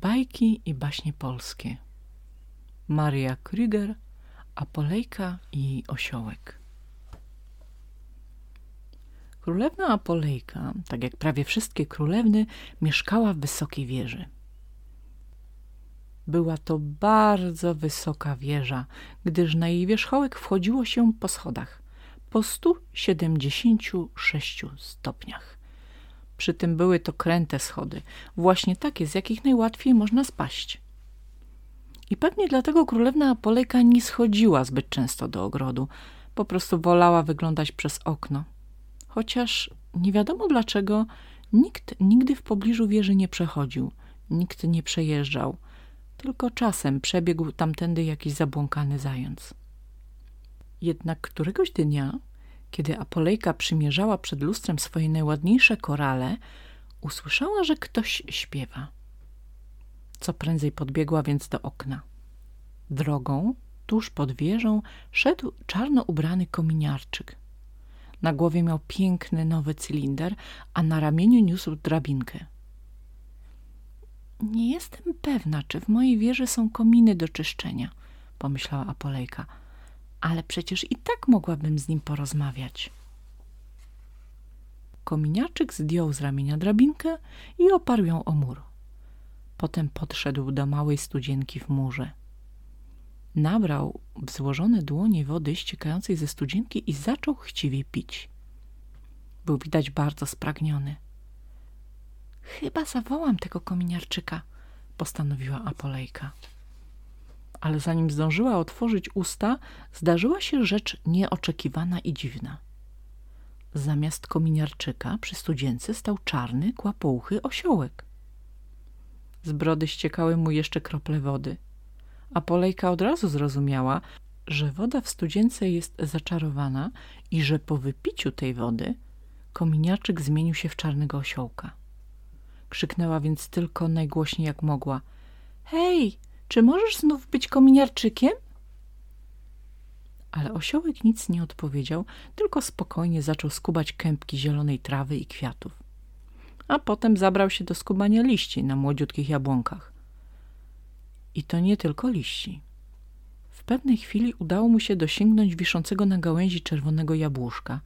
Bajki i baśnie polskie Maria Krüger, Apolejka i Osiołek Królewna Apolejka, tak jak prawie wszystkie królewny, mieszkała w wysokiej wieży. Była to bardzo wysoka wieża, gdyż na jej wierzchołek wchodziło się po schodach po 176 stopniach. Przy tym były to kręte schody, właśnie takie, z jakich najłatwiej można spaść. I pewnie dlatego królewna Apolejka nie schodziła zbyt często do ogrodu, po prostu wolała wyglądać przez okno. Chociaż nie wiadomo dlaczego nikt nigdy w pobliżu wieży nie przechodził, nikt nie przejeżdżał, tylko czasem przebiegł tamtędy jakiś zabłąkany zając. Jednak któregoś dnia, kiedy Apolejka przymierzała przed lustrem swoje najładniejsze korale, usłyszała, że ktoś śpiewa. Co prędzej podbiegła więc do okna. Drogą, tuż pod wieżą, szedł czarno ubrany kominiarczyk. Na głowie miał piękny nowy cylinder, a na ramieniu niósł drabinkę. Nie jestem pewna, czy w mojej wieży są kominy do czyszczenia, pomyślała Apolejka, ale przecież i tak mogłabym z nim porozmawiać. Kominiarczyk zdjął z ramienia drabinkę i oparł ją o mur. Potem podszedł do małej studzienki w murze. Nabrał w złożone dłonie wody ściekającej ze studzienki i zaczął chciwie pić. Był widać bardzo spragniony. Chyba zawołam tego kominiarczyka, postanowiła Apolejka. Ale zanim zdążyła otworzyć usta, zdarzyła się rzecz nieoczekiwana i dziwna. Zamiast kominiarczyka przy studzience stał czarny, kłapouchy osiołek. Z brody ściekały mu jeszcze krople wody. Apolejka od razu zrozumiała, że woda w studzience jest zaczarowana i że po wypiciu tej wody kominiarczyk zmienił się w czarnego osiołka. Krzyknęła więc tylko najgłośniej jak mogła. Hej, czy możesz znów być kominiarczykiem? Ale osiołek nic nie odpowiedział, tylko spokojnie zaczął skubać kępki zielonej trawy i kwiatów. A potem zabrał się do skubania liści na młodziutkich jabłonkach. I to nie tylko liści. W pewnej chwili udało mu się dosięgnąć wiszącego na gałęzi czerwonego jabłuszka.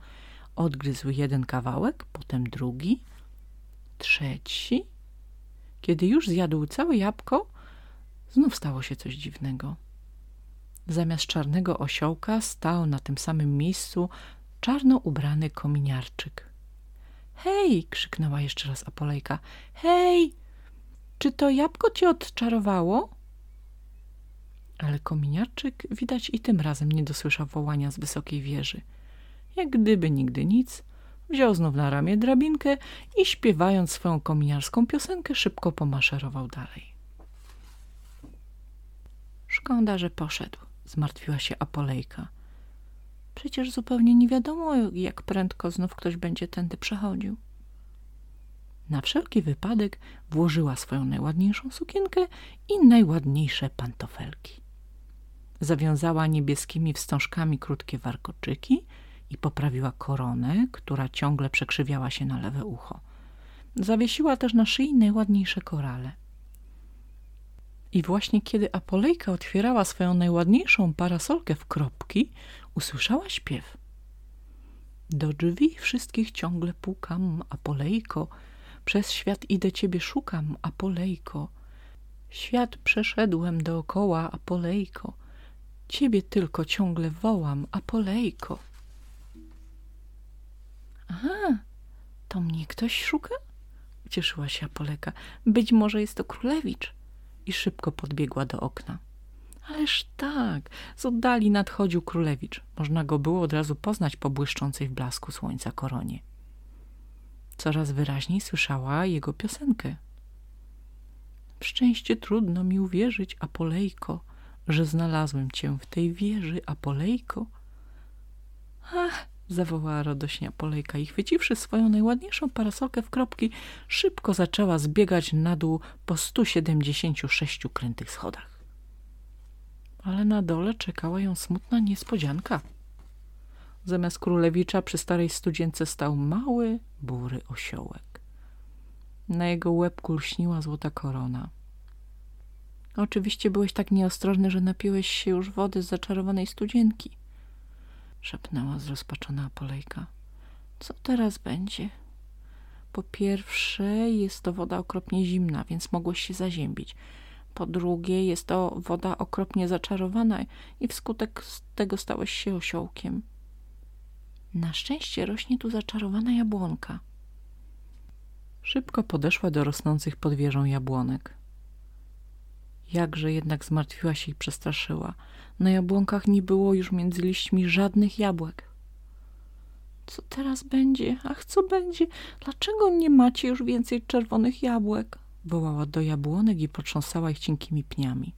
Odgryzł jeden kawałek, potem drugi, trzeci. Kiedy już zjadł całe jabłko, znów stało się coś dziwnego. Zamiast czarnego osiołka stał na tym samym miejscu czarno ubrany kominiarczyk. Hej! krzyknęła jeszcze raz Apolejka. Hej! Czy to jabłko cię odczarowało? Ale kominiarczyk widać i tym razem nie dosłyszał wołania z wysokiej wieży. Jak gdyby nigdy nic, Wziął znów na ramię drabinkę i śpiewając swoją kominiarską piosenkę szybko pomaszerował dalej. Szkoda, że poszedł, zmartwiła się Apolejka. Przecież zupełnie nie wiadomo, jak prędko znów ktoś będzie tędy przechodził. Na wszelki wypadek włożyła swoją najładniejszą sukienkę i najładniejsze pantofelki. Zawiązała niebieskimi wstążkami krótkie warkoczyki, i poprawiła koronę, która ciągle przekrzywiała się na lewe ucho. Zawiesiła też na szyi najładniejsze korale. I właśnie kiedy Apolejka otwierała swoją najładniejszą parasolkę w kropki, usłyszała śpiew. Do drzwi wszystkich ciągle pukam, Apolejko, przez świat idę ciebie szukam, Apolejko. Świat przeszedłem dookoła, Apolejko, ciebie tylko ciągle wołam, Apolejko. Aha, to mnie ktoś szuka? Ucieszyła się Apoleka. Być może jest to królewicz. I szybko podbiegła do okna. Ależ tak, z oddali nadchodził królewicz. Można go było od razu poznać po błyszczącej w blasku słońca koronie. Coraz wyraźniej słyszała jego piosenkę. W szczęście trudno mi uwierzyć, Apolejko, że znalazłem cię w tej wieży, Apolejko. Ach, zawołała radośnie Apolejka i chwyciwszy swoją najładniejszą parasolkę w kropki, szybko zaczęła zbiegać na dół po 176 krętych schodach. Ale na dole czekała ją smutna niespodzianka. Zamiast królewicza przy starej studzience stał mały, bury osiołek. Na jego łebku lśniła złota korona. Oczywiście byłeś tak nieostrożny, że napiłeś się już wody z zaczarowanej studzienki. Szepnęła zrozpaczona Apolejka. Co teraz będzie? Po pierwsze, jest to woda okropnie zimna, więc mogłeś się zaziębić. Po drugie, jest to woda okropnie zaczarowana i wskutek tego stałeś się osiołkiem. Na szczęście rośnie tu zaczarowana jabłonka. Szybko podeszła do rosnących pod wieżą jabłonek. Jakże jednak zmartwiła się i przestraszyła. Na jabłonkach nie było już między liśćmi żadnych jabłek. Co teraz będzie? Ach, co będzie? Dlaczego nie macie już więcej czerwonych jabłek? Wołała do jabłonek i potrząsała ich cienkimi pniami.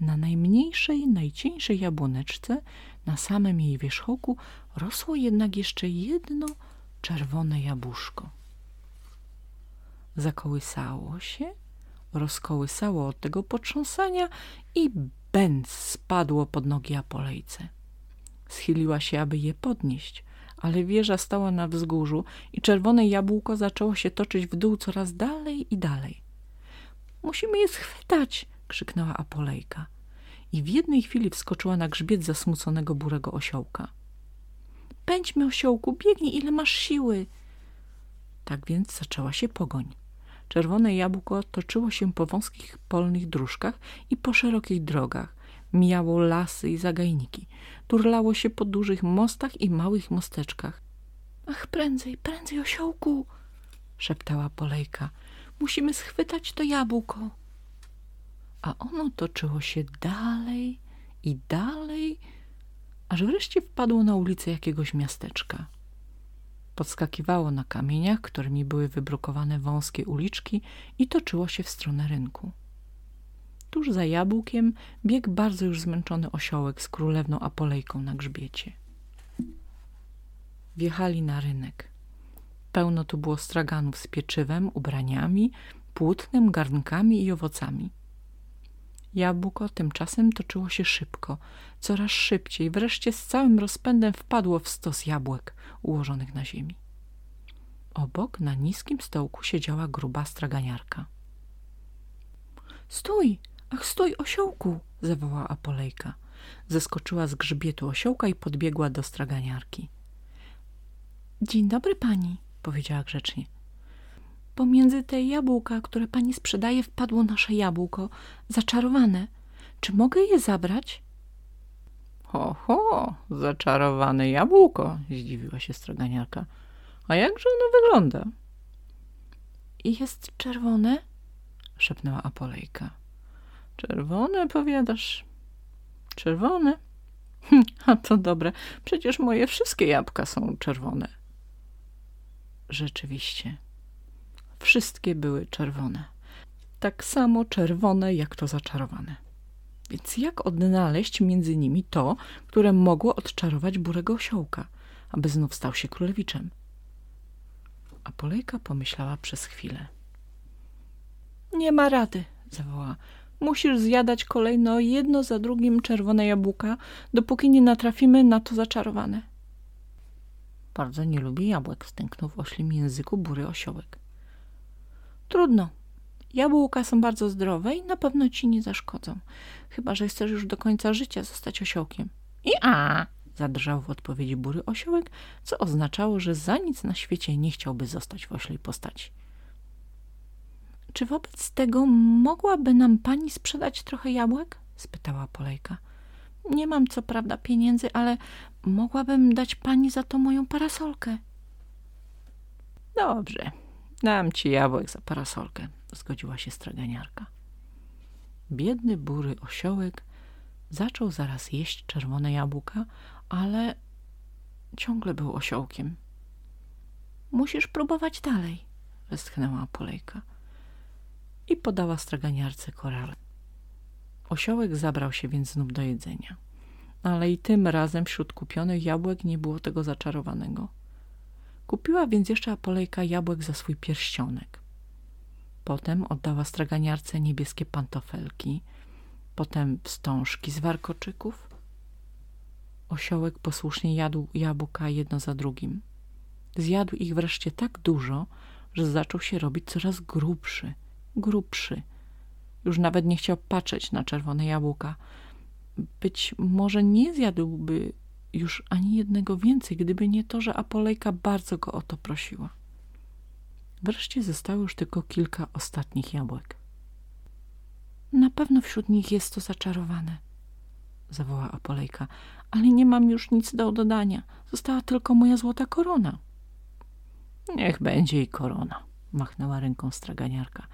Na najmniejszej, najcieńszej jabłoneczce, na samym jej wierzchołku, rosło jednak jeszcze jedno czerwone jabłuszko. Zakołysało się, rozkołysało od tego potrząsania i bęc spadło pod nogi Apolejce. Schyliła się, aby je podnieść, ale wieża stała na wzgórzu i czerwone jabłko zaczęło się toczyć w dół coraz dalej i dalej. Musimy je schwytać, krzyknęła Apolejka i w jednej chwili wskoczyła na grzbiet zasmuconego burego osiołka. Pędźmy, osiołku, biegnij, ile masz siły. Tak więc zaczęła się pogoń. Czerwone jabłko toczyło się po wąskich polnych dróżkach i po szerokich drogach. Mijało lasy i zagajniki. Turlało się po dużych mostach i małych mosteczkach. Ach, prędzej, prędzej, osiołku! szeptała Polejka. Musimy schwytać to jabłko. A ono toczyło się dalej i dalej, aż wreszcie wpadło na ulicę jakiegoś miasteczka. Podskakiwało na kamieniach, którymi były wybrukowane wąskie uliczki i toczyło się w stronę rynku. Tuż za jabłkiem biegł bardzo już zmęczony osiołek z królewną Apolejką na grzbiecie. Wjechali na rynek. Pełno tu było straganów z pieczywem, ubraniami, płótnem, garnkami i owocami. Jabłko tymczasem toczyło się szybko, coraz szybciej, wreszcie z całym rozpędem wpadło w stos jabłek ułożonych na ziemi. Obok na niskim stołku siedziała gruba straganiarka. – Stój! Ach, stój, osiołku! – zawołała Apolejka. Zeskoczyła z grzbietu osiołka i podbiegła do straganiarki. – Dzień dobry pani – powiedziała grzecznie – Pomiędzy te jabłka, które pani sprzedaje, wpadło nasze jabłko, zaczarowane. Czy mogę je zabrać? Ho, ho, zaczarowane jabłko, zdziwiła się straganiarka. A jakże ono wygląda? I jest czerwone? szepnęła Apolejka. Czerwone, powiadasz? Czerwone? Hm, a to dobre, przecież moje wszystkie jabłka są czerwone. Rzeczywiście. Wszystkie były czerwone. Tak samo czerwone, jak to zaczarowane. Więc jak odnaleźć między nimi to, które mogło odczarować burego osiołka, aby znów stał się królewiczem? A Polejka pomyślała przez chwilę. Nie ma rady, zawołała. Musisz zjadać kolejno jedno za drugim czerwone jabłka, dopóki nie natrafimy na to zaczarowane. Bardzo nie lubi jabłek, stęknął w oślim języku bury osiołek. Trudno. Jabłka są bardzo zdrowe i na pewno ci nie zaszkodzą. Chyba, że chcesz już do końca życia zostać osiołkiem. I a! Zadrżał w odpowiedzi bury osiołek, co oznaczało, że za nic na świecie nie chciałby zostać w oślej postaci. Czy wobec tego mogłaby nam pani sprzedać trochę jabłek? spytała Polejka. Nie mam co prawda pieniędzy, ale mogłabym dać pani za to moją parasolkę. Dobrze, Dam ci jabłek za parasolkę, zgodziła się straganiarka. Biedny bury osiołek zaczął zaraz jeść czerwone jabłka, ale ciągle był osiołkiem. Musisz próbować dalej, westchnęła Polejka i podała straganiarce korale. Osiołek zabrał się więc znów do jedzenia, ale i tym razem wśród kupionych jabłek nie było tego zaczarowanego. Kupiła więc jeszcze Apolejka jabłek za swój pierścionek. Potem oddała straganiarce niebieskie pantofelki, potem wstążki z warkoczyków. Osiołek posłusznie jadł jabłka jedno za drugim. Zjadł ich wreszcie tak dużo, że zaczął się robić coraz grubszy, grubszy. Już nawet nie chciał patrzeć na czerwone jabłka. Być może nie zjadłby już ani jednego więcej, gdyby nie to, że Apolejka bardzo go o to prosiła. Wreszcie zostało już tylko kilka ostatnich jabłek. Na pewno wśród nich jest to zaczarowane, zawołała Apolejka, ale nie mam już nic do dodania. Została tylko moja złota korona. Niech będzie i korona, machnęła ręką straganiarka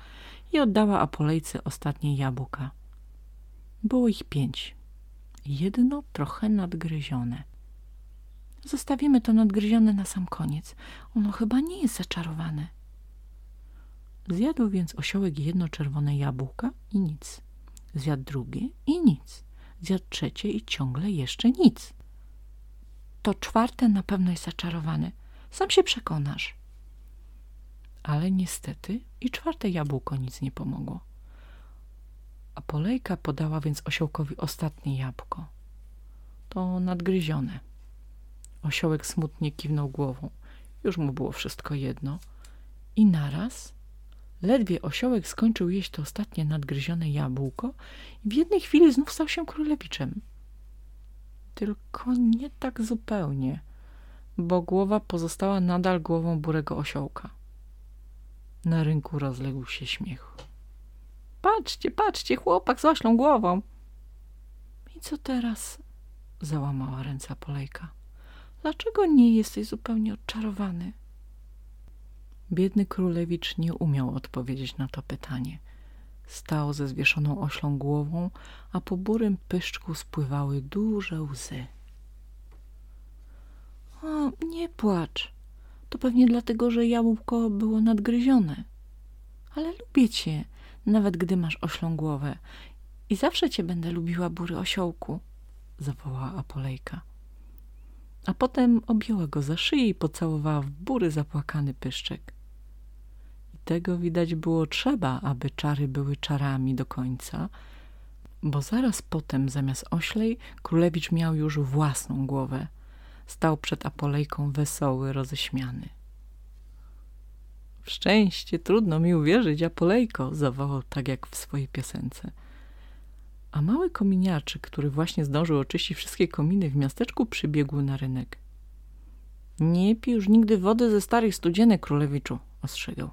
i oddała Apolejce ostatnie jabłka. Było ich pięć. Jedno trochę nadgryzione. Zostawimy to nadgryzione na sam koniec. Ono chyba nie jest zaczarowane. Zjadł więc osiołek jedno czerwone jabłka i nic. Zjadł drugie i nic. Zjadł trzecie i ciągle jeszcze nic. To czwarte na pewno jest zaczarowane. Sam się przekonasz. Ale niestety i czwarte jabłko nic nie pomogło. A Polejka podała więc osiołkowi ostatnie jabłko. To nadgryzione. Osiołek smutnie kiwnął głową. Już mu było wszystko jedno. I naraz Ledwie osiołek skończył jeść to ostatnie nadgryzione jabłko i w jednej chwili znów stał się królewiczem. Tylko nie tak zupełnie, bo głowa pozostała nadal głową burego osiołka. Na rynku rozległ się śmiech. Patrzcie, patrzcie, chłopak z oślą głową. I co teraz? Załamała ręce Polejka. Dlaczego nie jesteś zupełnie odczarowany? Biedny królewicz nie umiał odpowiedzieć na to pytanie. Stał ze zwieszoną oślą głową, a po burym pyszczku spływały duże łzy. O, nie płacz. To pewnie dlatego, że jabłko było nadgryzione. Ale lubię cię, nawet gdy masz oślą głowę. I zawsze cię będę lubiła, bury osiołku, zawołała Apolejka. A potem objęła go za szyję i pocałowała w bury zapłakany pyszczek. Tego widać było trzeba, aby czary były czarami do końca, bo zaraz potem zamiast oślej królewicz miał już własną głowę. Stał przed Apolejką wesoły, roześmiany. W szczęście, trudno mi uwierzyć, Apolejko, zawołał tak jak w swojej piosence. A mały kominiarczyk, który właśnie zdążył oczyścić wszystkie kominy w miasteczku, przybiegł na rynek. Nie pij już nigdy wody ze starych studzienek, królewiczu, ostrzegał.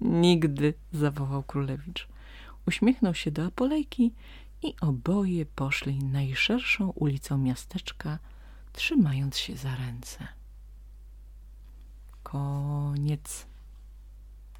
Nigdy, zawołał królewicz. Uśmiechnął się do Apolejki i oboje poszli najszerszą ulicą miasteczka, trzymając się za ręce. Koniec.